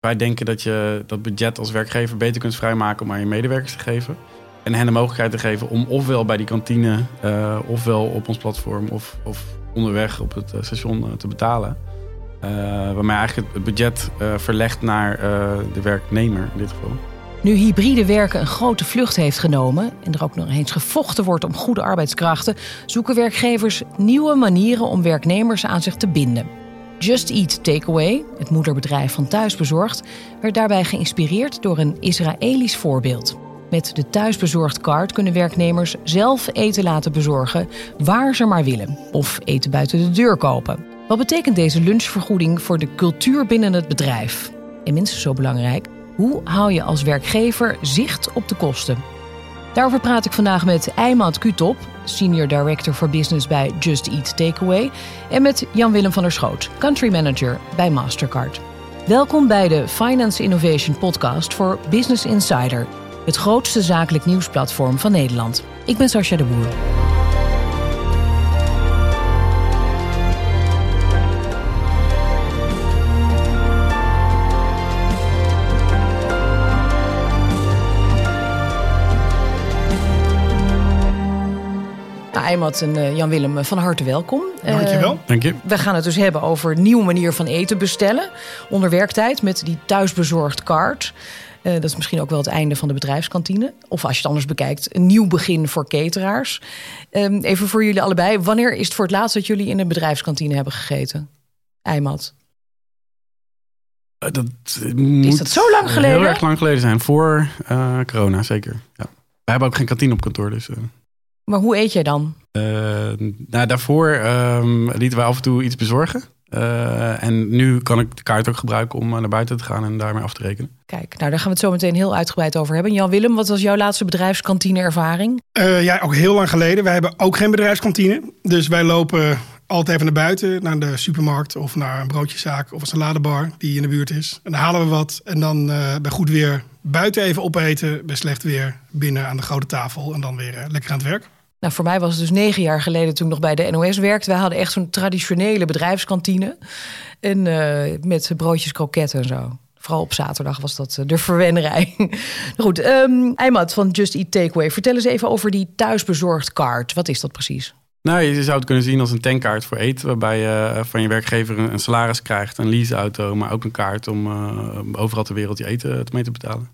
Wij denken dat je dat budget als werkgever beter kunt vrijmaken om aan je medewerkers te geven. En hen de mogelijkheid te geven om ofwel bij die kantine, uh, ofwel op ons platform of, of onderweg op het station uh, te betalen. Uh, waarmee eigenlijk het budget verlegt naar de werknemer in dit geval. Nu hybride werken een grote vlucht heeft genomen en er ook nog eens gevochten wordt om goede arbeidskrachten, zoeken werkgevers nieuwe manieren om werknemers aan zich te binden. Just Eat Takeaway, het moederbedrijf van Thuisbezorgd, werd daarbij geïnspireerd door een Israëlisch voorbeeld. Met de thuisbezorgd card kunnen werknemers zelf eten laten bezorgen waar ze maar willen, of eten buiten de deur kopen. Wat betekent deze lunchvergoeding voor de cultuur binnen het bedrijf? En minstens zo belangrijk, hoe hou je als werkgever zicht op de kosten? Daarover praat ik vandaag met Eimad Kutop, Senior Director for Business bij Just Eat Takeaway, en met Jan-Willem van der Schoot, Country Manager bij Mastercard. Welkom bij de Finance Innovation Podcast voor Business Insider, het grootste zakelijk nieuwsplatform van Nederland. Ik ben Sascha de Boer. Eimat en uh, Jan-Willem, van harte welkom. Dankjewel. Uh, Dank je. We gaan het dus hebben over een nieuwe manier van eten bestellen. Onder werktijd met die thuisbezorgd kaart. Uh, dat is misschien ook wel het einde van de bedrijfskantine. Of als je het anders bekijkt, een nieuw begin voor cateraars. Ehm, even voor jullie allebei. Wanneer is het voor het laatst dat jullie in een bedrijfskantine hebben gegeten? Eimat. Dat is dat zo lang geleden? Heel erg lang geleden zijn. Voor corona, zeker. Ja. We hebben ook geen kantine op kantoor, dus... Maar hoe eet jij dan? Uh, nou, daarvoor um, lieten we af en toe iets bezorgen. Uh, en nu kan ik de kaart ook gebruiken om naar buiten te gaan en daarmee af te rekenen. Kijk, nou daar gaan we het zo meteen heel uitgebreid over hebben. Jan Willem, wat was jouw laatste bedrijfskantine-ervaring? Uh, ja, ook heel lang geleden. Wij hebben ook geen bedrijfskantine. Dus wij lopen altijd even naar buiten, naar de supermarkt of naar een broodjeszaak of een saladebar die in de buurt is. En dan halen we wat en dan bij goed weer buiten even opeten, bij slecht weer binnen aan de grote tafel en dan weer lekker aan het werk. Nou, voor mij was het dus negen jaar geleden toen ik nog bij de NOS werkte. Wij hadden echt zo'n traditionele bedrijfskantine. En uh, met broodjes kroketten en zo. Vooral op zaterdag was dat eh, de verwennerij. Goed, um, Eimad van Just Eat Takeaway. Vertel eens even over die thuisbezorgd kaart. Wat is dat precies? Nou, je zou het kunnen zien als een tankkaart voor eten. Waarbij je eh, van je werkgever een salaris krijgt, een leaseauto, maar ook een kaart om overal ter wereld je eten mee te betalen.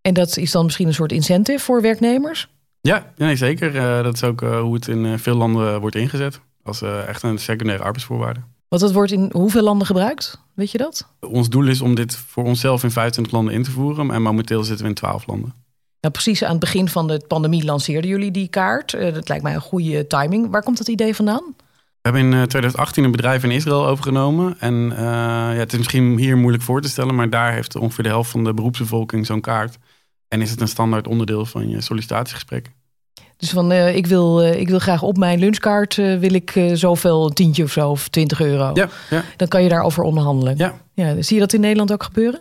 En dat is dan misschien een soort incentive voor werknemers? Ja, nee, zeker. Uh, dat is ook uh, hoe het in uh, veel landen wordt ingezet. Als echt een secundaire arbeidsvoorwaarde. Wat dat wordt in hoeveel landen gebruikt? Weet je dat? Ons doel is om dit voor onszelf in 25 landen in te voeren. En momenteel zitten we in 12 landen. Nou, precies aan het begin van de pandemie lanceerden jullie die kaart. dat lijkt mij een goede timing. Waar komt dat idee vandaan? We hebben in 2018 een bedrijf in Israël overgenomen. En ja, het is misschien hier moeilijk voor te stellen, maar daar heeft ongeveer de helft van de beroepsbevolking zo'n kaart. En is het een standaard onderdeel van je sollicitatiegesprek. Dus van uh, ik, wil, uh, ik wil graag op mijn lunchkaart uh, wil ik zoveel, een tientje of zo, of 20 euro. Ja, ja. Dan kan je daarover onderhandelen. Ja. ja. Zie je dat in Nederland ook gebeuren?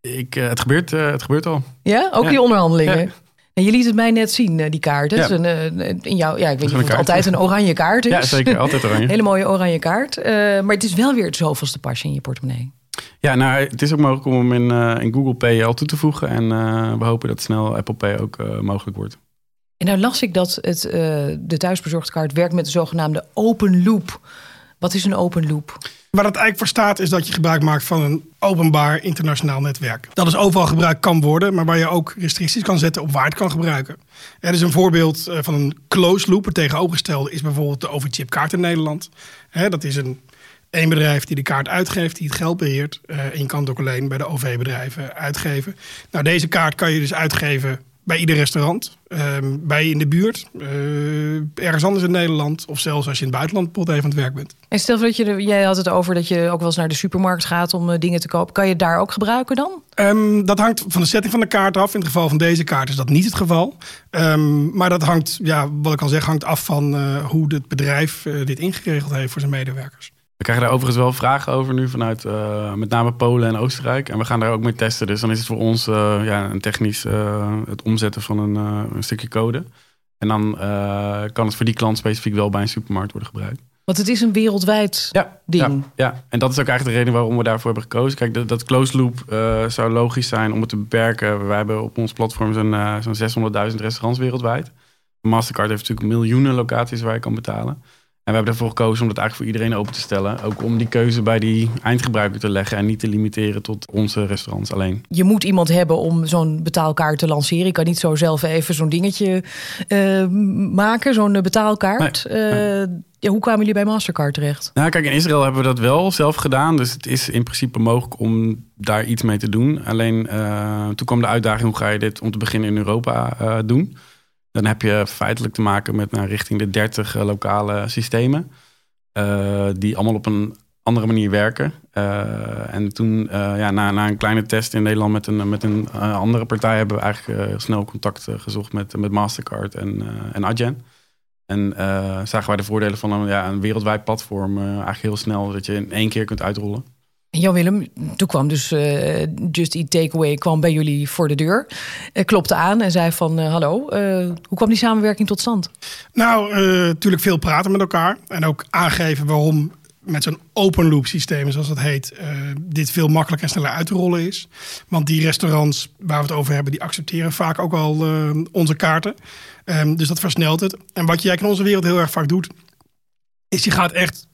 Ik, het, gebeurt, het gebeurt al. Ja, ook die onderhandelingen. En je liet het mij net zien, die kaart. Ja. Een, in jou, ja, ik weet niet of het altijd een oranje kaart is. Ja, zeker. Altijd oranje. Hele mooie oranje kaart. maar het is wel weer het zoveelste pasje in je portemonnee. Ja, nou, het is ook mogelijk om hem in, uh, in Google Pay al toe te voegen. En uh, we hopen dat snel Apple Pay ook uh, mogelijk wordt. En nou las ik dat het, de thuisbezorgdkaart werkt met de zogenaamde open loop. Wat is een open loop? Waar het eigenlijk voor staat is dat je gebruik maakt van een openbaar internationaal netwerk. Dat is overal gebruikt kan worden, maar waar je ook restricties kan zetten op waar het kan gebruiken. Er is een voorbeeld van een closed loop. Het tegenovergestelde is bijvoorbeeld de overchipkaart in Nederland. Dat is een één bedrijf die de kaart uitgeeft, die het geld beheert. Uh, en je kan het ook alleen bij de OV-bedrijven uitgeven. Nou, deze kaart kan je dus uitgeven bij ieder restaurant, um, bij je in de buurt, uh, ergens anders in Nederland of zelfs als je in het buitenland pot even aan het werk bent. En stel dat je, jij had het over dat je ook wel eens naar de supermarkt gaat om uh, dingen te kopen. Kan je daar ook gebruiken dan? Um, dat hangt van de setting van de kaart af. In het geval van deze kaart is dat niet het geval. Um, maar dat hangt, ja, wat ik al zeg, hangt af van hoe het bedrijf dit ingeregeld heeft voor zijn medewerkers. We krijgen daar overigens wel vragen over nu vanuit uh, met name Polen en Oostenrijk. En we gaan daar ook mee testen. Dus dan is het voor ons uh, ja, een technisch uh, het omzetten van een, een stukje code. En dan kan het voor die klant specifiek wel bij een supermarkt worden gebruikt. Want het is een wereldwijd ja, ding. Ja, ja, en dat is ook eigenlijk de reden waarom we daarvoor hebben gekozen. Kijk, dat, dat closed loop zou logisch zijn om het te beperken. Wij hebben op ons platform zo'n zo'n 600.000 restaurants wereldwijd. Mastercard heeft natuurlijk miljoenen locaties waar je kan betalen. En we hebben ervoor gekozen om dat eigenlijk voor iedereen open te stellen. Ook om die keuze bij die eindgebruiker te leggen en niet te limiteren tot onze restaurants alleen. Je moet iemand hebben om zo'n betaalkaart te lanceren. Je kan niet zo zelf even zo'n dingetje uh, maken, zo'n betaalkaart. Nee, uh, ja, hoe kwamen jullie bij Mastercard terecht? Nou, kijk, in Israël hebben we dat wel zelf gedaan. Dus het is in principe mogelijk om daar iets mee te doen. Alleen uh, toen kwam de uitdaging: hoe ga je dit om te beginnen in Europa doen? Dan heb je feitelijk te maken met nou, richting de 30 eh, lokale systemen. Uh, die allemaal op een andere manier werken. Uh, en toen, ja, na, na een kleine test in Nederland met een, met een andere partij, hebben we eigenlijk snel contact gezocht met, met Mastercard en, en Adyen. En zagen wij de voordelen van een, ja, een wereldwijd platform eigenlijk heel snel, dat je in één keer kunt uitrollen. Jan Willem, toen kwam dus uh, Just Eat Takeaway kwam bij jullie voor de deur. Uh, klopte aan en zei van uh, hallo, hoe kwam die samenwerking tot stand? Nou, natuurlijk veel praten met elkaar. En ook aangeven waarom met zo'n open loop systeem, zoals dat heet, dit veel makkelijker en sneller uit te rollen is. Want die restaurants waar we het over hebben, die accepteren vaak ook al onze kaarten. Um, dus dat versnelt het. En wat eigenlijk in onze wereld heel erg vaak doet, is je gaat echt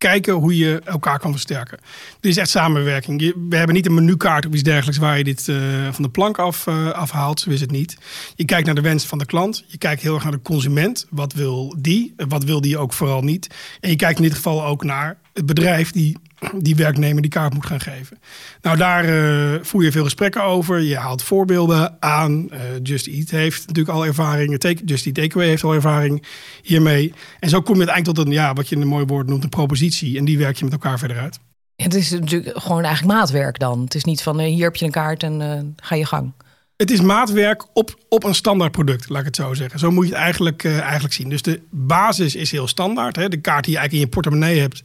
kijken hoe je elkaar kan versterken. Dit is echt samenwerking. we hebben niet een menukaart of iets dergelijks waar je dit uh, van de plank af, uh, afhaalt. Zo is het niet. Je kijkt naar de wens van de klant. Je kijkt heel erg naar de consument. Wat wil die? Wat wil die ook vooral niet? En je kijkt in dit geval ook naar het bedrijf die die werknemer die kaart moet gaan geven. Nou, daar uh, voer je veel gesprekken over. Je haalt voorbeelden aan. Uh, Just Eat heeft natuurlijk al ervaring. Take, Just Eat Takeaway heeft al ervaring hiermee. En zo kom je uiteindelijk tot een, ja, wat je in een mooi woord noemt, een propositie. En die werk je met elkaar verder uit. Het is natuurlijk gewoon eigenlijk maatwerk dan. Het is niet van uh, hier heb je een kaart en ga je gang. Het is maatwerk op, op een standaard product, laat ik het zo zeggen. Zo moet je het eigenlijk, eigenlijk zien. Dus de basis is heel standaard. Hè? De kaart die je eigenlijk in je portemonnee hebt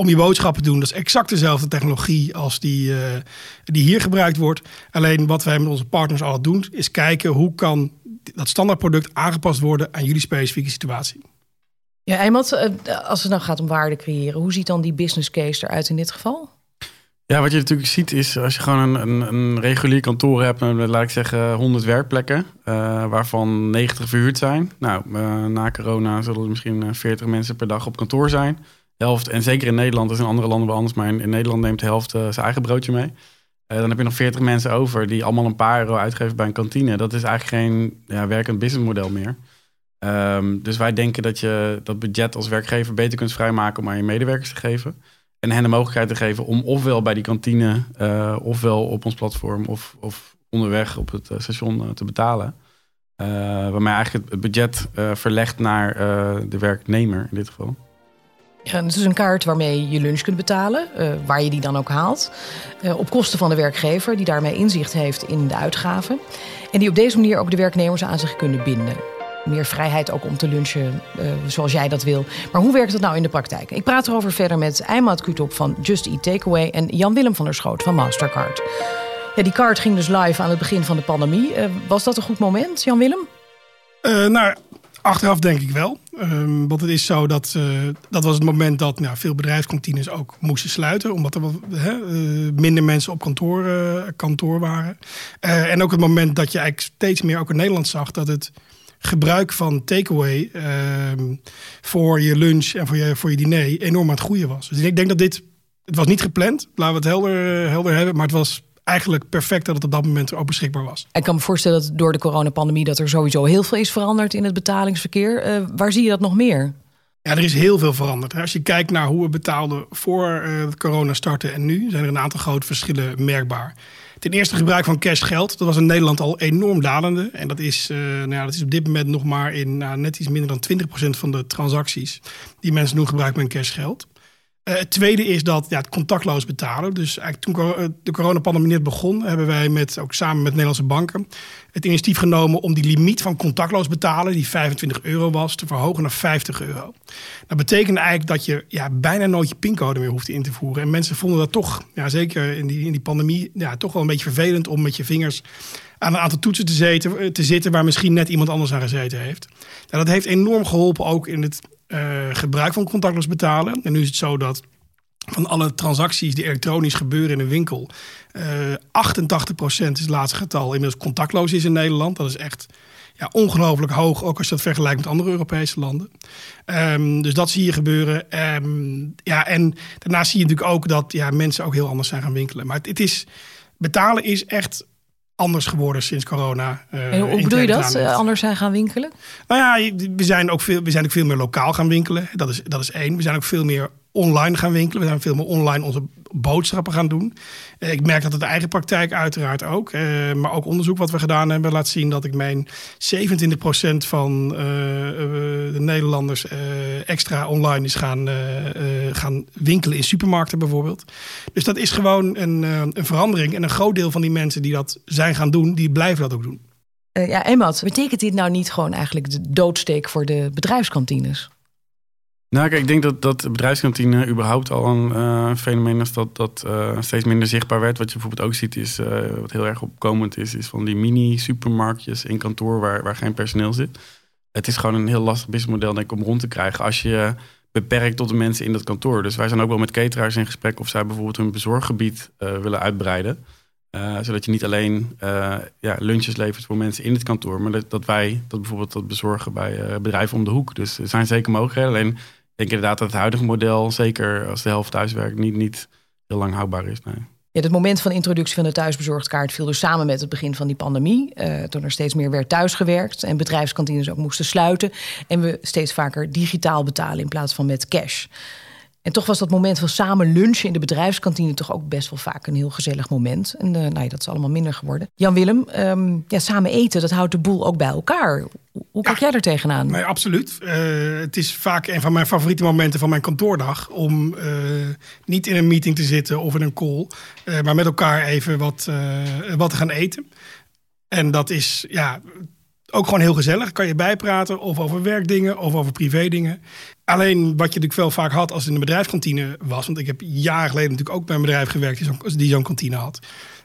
om je boodschappen te doen. Dat is exact dezelfde technologie als die, uh, die hier gebruikt wordt. Alleen wat wij met onze partners al doen, is kijken hoe kan dat standaardproduct aangepast worden aan jullie specifieke situatie. Ja, Eimad, eh, als het nou gaat om waarde creëren, hoe ziet dan die business case eruit in dit geval? Ja, wat je natuurlijk ziet is als je gewoon een, een, een regulier kantoor hebt, met, laat ik zeggen 100 werkplekken, uh, waarvan 90 verhuurd zijn. Nou, uh, na corona zullen er misschien 40 mensen per dag op kantoor zijn helft, en zeker in Nederland, dat is in andere landen wel anders, maar in, Nederland neemt de helft uh, zijn eigen broodje mee. Uh, dan heb je nog 40 mensen over die allemaal een paar euro uitgeven bij een kantine. Dat is eigenlijk geen ja, werkend businessmodel meer. Um, dus wij denken dat je dat budget als werkgever beter kunt vrijmaken om aan je medewerkers te geven. En hen de mogelijkheid te geven om ofwel bij die kantine, uh, ofwel op ons platform of, of onderweg op het station te betalen. waarmee eigenlijk het budget verlegt naar de werknemer in dit geval. Ja, het is een kaart waarmee je lunch kunt betalen, uh, waar je die dan ook haalt. Uh, op kosten van de werkgever, die daarmee inzicht heeft in de uitgaven. En die op deze manier ook de werknemers aan zich kunnen binden. Meer vrijheid ook om te lunchen uh, zoals jij dat wil. Maar hoe werkt dat nou in de praktijk? Ik praat erover verder met Eimad Kutop van Just Eat Takeaway en Jan-Willem van der Schoot van Mastercard. Ja, die kaart ging dus live aan het begin van de pandemie. was dat een goed moment, Jan-Willem? nou, Achteraf denk ik wel. Um, want het is zo dat uh, dat was het moment dat nou, veel bedrijfskantines ook moesten sluiten. Omdat er wat, uh, minder mensen op kantoor, uh, kantoor waren. en ook het moment dat je eigenlijk steeds meer ook in Nederland zag dat het gebruik van takeaway ehm, voor je lunch en voor je, voor je diner enorm aan het groeien was. Dus ik denk dat dit, het was niet gepland, laten we het helder, helder hebben, maar het was eigenlijk perfect dat het op dat moment ook beschikbaar was. Ik kan me voorstellen dat door de coronapandemie dat er sowieso heel veel is veranderd in het betalingsverkeer. Uh, waar zie je dat nog meer? Ja, er is heel veel veranderd. Als je kijkt naar hoe we betaalden voor uh, corona starten en nu, zijn er een aantal grote verschillen merkbaar. Ten eerste gebruik van cashgeld. Dat was in Nederland al enorm dalende. En dat is, uh, nou ja, dat is op dit moment nog maar in nou, net iets minder dan 20% van de transacties die mensen doen gebruik met cashgeld. Uh, het tweede is dat ja, het contactloos betalen. Dus eigenlijk toen eh, de coronapandemie net begon, hebben wij met, ook samen met Nederlandse banken het initiatief genomen om die limiet van contactloos betalen, die 25 euro was, te verhogen naar 50 euro. Dat betekent eigenlijk dat je ja, bijna nooit je pincode meer hoeft in te voeren. En mensen vonden dat toch, ja, zeker in die, in die pandemie, ja, toch wel een beetje vervelend om met je vingers aan een aantal toetsen te zitten, te zitten waar misschien net iemand anders aan gezeten heeft. Nou, dat heeft enorm geholpen ook in het gebruik van contactloos betalen. En nu is het zo dat van alle transacties die elektronisch gebeuren in een winkel, uh, 88% is het laatste getal inmiddels contactloos is in Nederland. Dat is echt ja, ongelooflijk hoog, ook als je dat vergelijkt met andere Europese landen. Um, dus dat zie je gebeuren. Um, ja, en daarnaast zie je natuurlijk ook dat ja, mensen ook heel anders zijn gaan winkelen. Maar het, het is, betalen is echt anders geworden sinds corona. Uh, hoe bedoel je dat? Uh, anders zijn gaan winkelen? Nou ja, we zijn ook veel, we zijn ook veel meer lokaal gaan winkelen. Dat is, dat is één. We zijn ook veel meer online gaan winkelen. We zijn veel meer online onze boodschappen gaan doen. Eh, ik merk dat het de eigen praktijk uiteraard ook. Uh, maar ook onderzoek wat we gedaan hebben laat zien dat ik meen 27% van uh, de Nederlanders extra online is gaan, gaan winkelen in supermarkten bijvoorbeeld. Dus dat is gewoon een, een verandering. En een groot deel van die mensen die dat zijn gaan doen, die blijven dat ook doen. ja, Emad, betekent dit nou niet gewoon eigenlijk de doodsteek voor de bedrijfskantines? Nou, kijk, ik denk dat, dat bedrijfskantine überhaupt al een uh, fenomeen is dat, dat uh, steeds minder zichtbaar werd. Wat je bijvoorbeeld ook ziet, is uh, wat heel erg opkomend is, is van die mini-supermarktjes in kantoor waar, waar geen personeel zit. Het is gewoon een heel lastig businessmodel, denk ik, om rond te krijgen als je beperkt tot de mensen in dat kantoor. Dus wij zijn ook wel met cateraars in gesprek of zij bijvoorbeeld hun bezorggebied willen uitbreiden. zodat je niet alleen ja, lunches levert voor mensen in het kantoor, maar dat, dat wij dat bijvoorbeeld dat bezorgen bij bedrijven om de hoek. Dus er zijn zeker mogelijkheden. Alleen denk inderdaad dat het huidige model, zeker als de helft thuiswerkt, niet, niet heel lang houdbaar is. Nee. Ja, het moment van introductie van de thuisbezorgdkaart viel dus samen met het begin van die pandemie. Uh, toen er steeds meer werd thuisgewerkt en bedrijfskantines ook moesten sluiten. En we steeds vaker digitaal betalen in plaats van met cash. En toch was dat moment van samen lunchen in de bedrijfskantine toch ook best wel vaak een heel gezellig moment. En uh, nou ja, dat is allemaal minder geworden. Jan-Willem, um, ja, samen eten, dat houdt de boel ook bij elkaar. Hoe kijk jij er tegenaan? Nee, absoluut. Uh, het is vaak een van mijn favoriete momenten van mijn kantoordag. Om uh, niet in een meeting te zitten of in een call. maar met elkaar even wat, wat te gaan eten. En dat is ja, ook gewoon heel gezellig. Kan je bijpraten of over werkdingen of over privédingen. Alleen wat je natuurlijk veel vaak had als in de bedrijfskantine was. Want ik heb jaren geleden natuurlijk ook bij een bedrijf gewerkt die zo'n kantine had.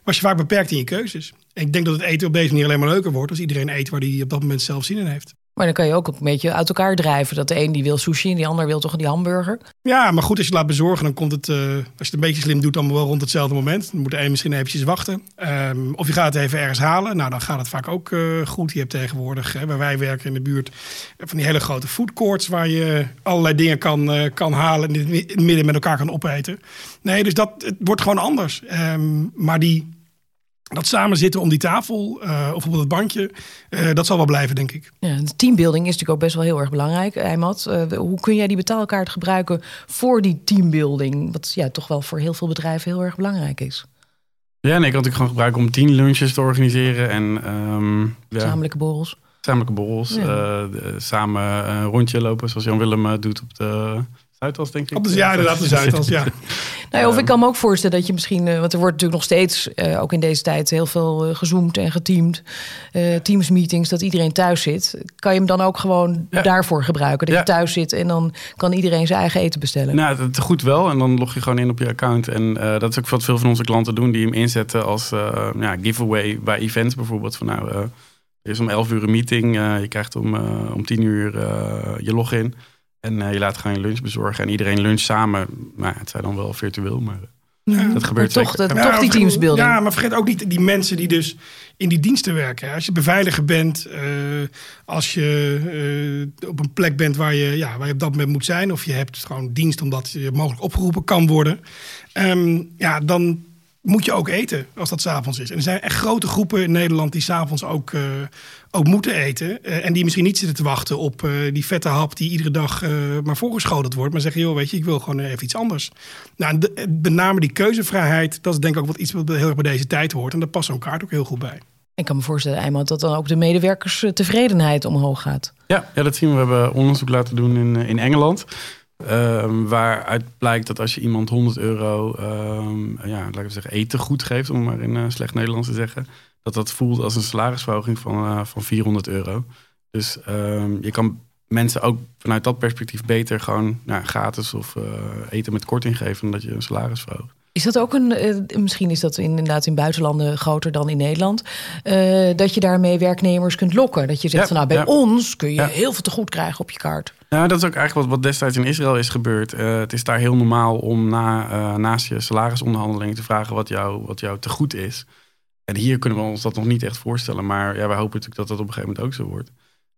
Was je vaak beperkt in je keuzes. En ik denk dat het eten op deze manier alleen maar leuker wordt als iedereen eet waar hij op dat moment zelf zin in heeft. Maar dan kan je ook een beetje uit elkaar drijven. Dat de een die wil sushi en die ander wil toch die hamburger. Ja, maar goed, als je laat bezorgen, dan komt het, uh, als je het een beetje slim doet, dan wel rond hetzelfde moment. Dan moet de een misschien eventjes wachten. Um, of je gaat het even ergens halen. Nou, dan gaat het vaak ook uh, goed. Je hebt tegenwoordig, hè, waar wij werken in de buurt, van die hele grote foodcourts waar je allerlei dingen kan, uh, kan halen en in het midden met elkaar kan opeten. Nee, dus dat het wordt gewoon anders. Um, maar die dat samen zitten om die tafel uh, of op het bandje, uh, dat zal wel blijven, denk ik. Ja, de teambuilding is natuurlijk ook best wel heel erg belangrijk, Eimad. Uh, hoe kun jij die betaalkaart gebruiken voor die teambuilding? Wat ja, toch wel voor heel veel bedrijven heel erg belangrijk is. Ja, nee, ik kan het gewoon gebruiken om teamlunches te organiseren. En, um, ja. Gezamenlijke borrels. Gezamenlijke borrels. Ja. samen een rondje lopen, zoals Jan Willem doet op de Zuidas, denk ik. Op de, ja, inderdaad, de Zuidas, ja. Nou, of ik kan me ook voorstellen dat je misschien, uh, want er wordt natuurlijk nog steeds, uh, ook in deze tijd, heel veel uh, gezoomd en geteamd. teams meetings, dat iedereen thuis zit. Kan je hem dan ook gewoon ja. daarvoor gebruiken? Dat ja. je thuis zit en dan kan iedereen zijn eigen eten bestellen. Nou, dat goed wel. En dan log je gewoon in op je account. En dat is ook wat veel van onze klanten doen, die hem inzetten als ja, giveaway bij events bijvoorbeeld. Van nou, er is om 11 uur een meeting. je krijgt om, om 10 uur je login. En uh, je laat gewoon je lunch bezorgen en iedereen lunch samen. Maar het zijn dan wel virtueel, maar ja. dat gebeurt toch, dat, ja, toch die teamsbuilding. Ja, maar vergeet ook niet die mensen die dus in die diensten werken. Als je beveiliger bent, uh, als je uh, op een plek bent waar je, ja, waar je op dat moment moet zijn, of je hebt gewoon dienst omdat je mogelijk opgeroepen kan worden, um, ja, dan moet je ook eten als dat s'avonds is. En er zijn echt grote groepen in Nederland die s'avonds ook, uh, ook moeten eten. Uh, en die misschien niet zitten te wachten op uh, die vette hap die iedere dag maar voorgeschoteld wordt. Maar zeggen, joh, weet je, ik wil gewoon even iets anders. Nou, de, met name die keuzevrijheid, dat is denk ik ook wat iets wat heel erg bij deze tijd hoort. En daar past zo'n kaart ook heel goed bij. Ik kan me voorstellen, Eimond, dat dan ook de medewerkerstevredenheid omhoog gaat. Ja, ja, dat zien we. We hebben onderzoek laten doen in, in Engeland. Um, waaruit blijkt dat als je iemand 100 euro um, ja, laat ik zeggen, eten goed geeft, om maar in uh, slecht Nederlands te zeggen, dat dat voelt als een salarisverhoging van, uh, van 400 euro. Dus um, je kan mensen ook vanuit dat perspectief beter gewoon nou, gratis of uh, eten met korting geven dan dat je een salaris verhoogt. Is dat ook een, uh, misschien is dat inderdaad in buitenlanden groter dan in Nederland, uh, dat je daarmee werknemers kunt lokken? Dat je zegt, ja, van, nou bij ja. ons kun je ja. heel veel te goed krijgen op je kaart. Nou, dat is ook eigenlijk wat, wat destijds in Israël is gebeurd. Het is daar heel normaal om na, naast je salarisonderhandeling te vragen wat jou, wat jou te goed is. En hier kunnen we ons dat nog niet echt voorstellen. Maar ja, wij hopen natuurlijk dat dat op een gegeven moment ook zo wordt.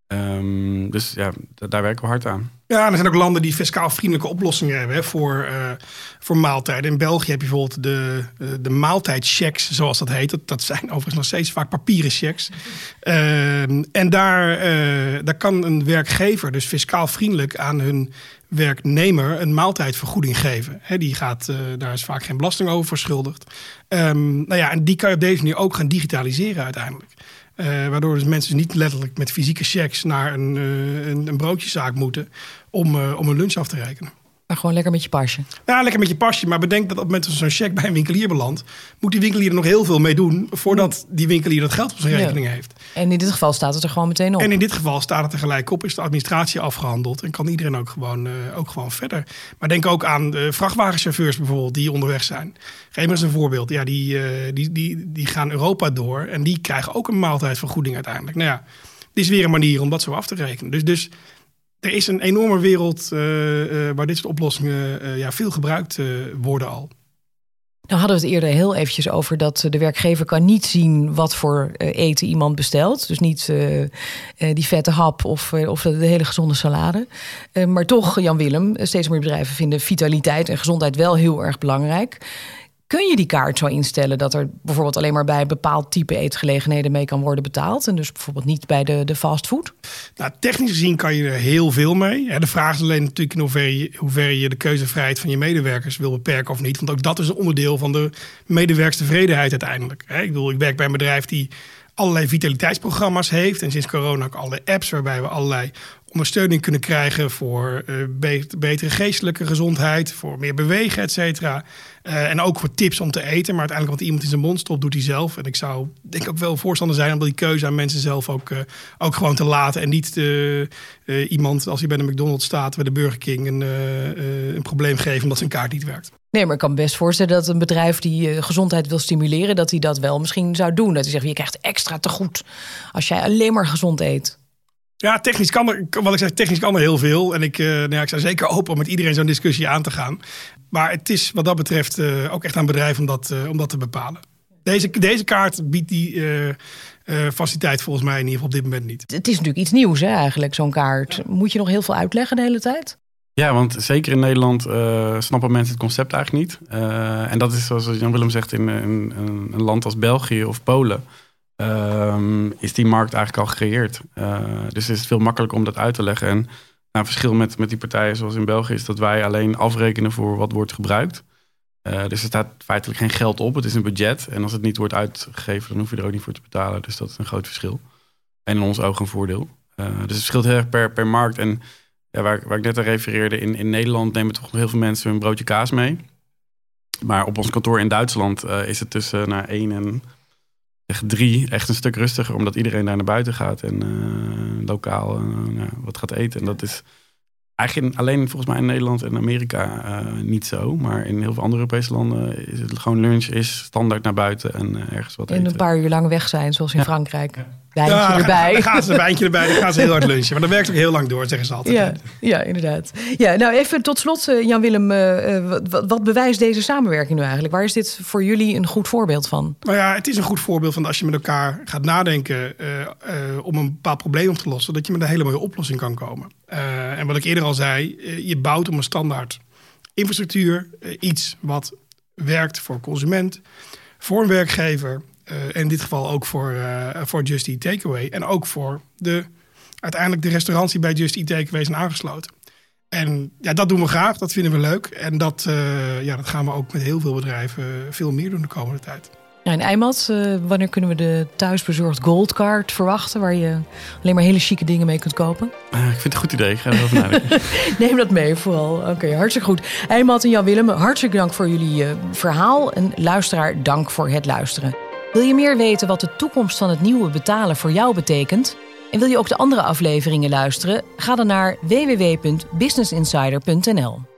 Um, dus ja, daar werken we hard aan. Ja, er zijn ook landen die fiscaal vriendelijke oplossingen hebben hè, voor, uh, voor maaltijden. In België heb je bijvoorbeeld de, uh, de maaltijdchecks, zoals dat heet. Dat, dat zijn overigens nog steeds vaak papieren checks. Uh, en daar, uh, daar kan een werkgever dus fiscaal vriendelijk aan hun werknemer een maaltijdvergoeding geven. He, die gaat, daar is vaak geen belasting over verschuldigd. Um, nou ja, en die kan je op deze manier ook gaan digitaliseren uiteindelijk. Uh, waardoor dus mensen niet letterlijk met fysieke checks naar een, uh, een, een, broodjeszaak moeten om, uh, om een lunch af te rekenen. Maar gewoon lekker met je pasje. Ja, lekker met je pasje. Maar bedenk dat op het moment dat zo'n check bij een winkelier belandt, moet die winkelier er nog heel veel mee doen voordat die winkelier dat geld op zijn rekening ja. heeft. En in dit geval staat het er gewoon meteen op. En in dit geval staat het er gelijk op, is de administratie afgehandeld en kan iedereen ook gewoon, uh, ook gewoon verder. Maar denk ook aan de vrachtwagenchauffeurs bijvoorbeeld die onderweg zijn. Geef me eens een voorbeeld. Ja, die, uh, die, die, die gaan Europa door en die krijgen ook een maaltijdvergoeding uiteindelijk. Nou ja, dit is weer een manier om dat zo af te rekenen. Dus, dus er is een enorme wereld uh, uh, waar dit soort oplossingen uh, ja, veel gebruikt worden al. Nou hadden we het eerder heel eventjes over dat de werkgever kan niet zien wat voor eten iemand bestelt. Dus niet die vette hap of, of de hele gezonde salade. maar toch, Jan Willem, steeds meer bedrijven vinden vitaliteit en gezondheid wel heel erg belangrijk. Kun je die kaart zo instellen dat er bijvoorbeeld alleen maar bij bepaald type eetgelegenheden mee kan worden betaald? En dus bijvoorbeeld niet bij de, de fastfood? Nou, technisch gezien kan je er heel veel mee. De vraag is alleen natuurlijk in hoeverre je, je de keuzevrijheid van je medewerkers wil beperken of niet. Want ook dat is een onderdeel van de medewerkstevredenheid uiteindelijk. Ik bedoel, ik werk bij een bedrijf die allerlei vitaliteitsprogramma's heeft. En sinds corona ook alle apps waarbij we allerlei ondersteuning kunnen krijgen voor uh, betere geestelijke gezondheid, voor meer bewegen, et cetera. Uh, en ook voor tips om te eten. Maar uiteindelijk wat iemand in zijn mond stopt, doet hij zelf. En ik zou denk ik ook wel voorstander zijn om die keuze aan mensen zelf ook, uh, ook gewoon te laten. En niet iemand, als hij bij de McDonald's staat, bij de Burger King, een, een probleem geven omdat zijn kaart niet werkt. Nee, maar ik kan me best voorstellen dat een bedrijf die gezondheid wil stimuleren, dat hij dat wel misschien zou doen. Dat hij zegt, je krijgt extra te goed als jij alleen maar gezond eet. Ja, technisch kan er, wat ik zeg, technisch kan er heel veel. En ik, uh, nou ja, ik zou zeker open om met iedereen zo'n discussie aan te gaan. Maar het is wat dat betreft uh, ook echt aan bedrijf om dat, uh, om dat te bepalen. Deze, deze kaart biedt die faciliteit volgens mij in ieder geval op dit moment niet. Het is natuurlijk iets nieuws hè, eigenlijk, zo'n kaart. Moet je nog heel veel uitleggen de hele tijd? Ja, want zeker in Nederland snappen mensen het concept eigenlijk niet. en dat is zoals Jan Willem zegt in, in, in een land als België of Polen um, is die markt eigenlijk al gecreëerd. Uh, dus is het veel makkelijker om dat uit te leggen. En nou, verschil met, met die partijen zoals in België is dat wij alleen afrekenen voor wat wordt gebruikt. Uh, dus er staat feitelijk geen geld op. Het is een budget. En als het niet wordt uitgegeven, dan hoef je er ook niet voor te betalen. Dus dat is een groot verschil. En in ons ogen een voordeel. Uh, dus het verschilt heel erg per, per markt. En ja, waar, waar ik net aan refereerde, in, in Nederland nemen toch heel veel mensen een broodje kaas mee. Maar op ons kantoor in Duitsland is het tussen naar nou, 1 en echt drie echt een stuk rustiger, omdat iedereen daar naar buiten gaat en uh, lokaal uh, ja, wat gaat eten. En dat is eigenlijk alleen volgens mij in Nederland en Amerika uh, niet zo. Maar in heel veel andere Europese landen is het gewoon lunch is standaard naar buiten en ergens wat eten. En een paar uur lang weg zijn, zoals in ja. Frankrijk. Ja wijntje ja, erbij. Dan gaan ze een wijntje erbij, dan gaan ze heel hard lunchen. Maar dat werkt ook heel lang door, zeggen ze altijd. Ja, ja inderdaad. Ja, nou even tot slot, uh, Jan-Willem. Uh, wat, wat, bewijst deze samenwerking nu eigenlijk? Waar is dit voor jullie een goed voorbeeld van? Nou ja, het is een goed voorbeeld van als je met elkaar gaat nadenken... Uh, om een bepaald probleem op te lossen... dat je met een hele mooie oplossing kan komen. en wat ik eerder al zei, je bouwt om een standaard infrastructuur... iets wat werkt voor consument, voor een werkgever... Uh, in dit geval ook voor, uh, voor Just Eat Takeaway. En ook voor de, uiteindelijk de restaurants die bij Just Eat Takeaway zijn aangesloten. En ja, dat doen we graag, dat vinden we leuk. En dat, uh, ja, dat gaan we ook met heel veel bedrijven veel meer doen de komende tijd. Ja, in Eimat, wanneer kunnen we de thuisbezorgd Goldcard verwachten... waar je alleen maar hele chique dingen mee kunt kopen? ik vind het een goed idee, ik ga erover nadenken. Neem dat mee vooral. Oké, hartstikke goed. Eimat en Jan Willem, hartstikke dank voor jullie verhaal. En luisteraar, dank voor het luisteren. Wil je meer weten wat de toekomst van het nieuwe betalen voor jou betekent? En wil je ook de andere afleveringen luisteren? Ga dan naar www.businessinsider.nl.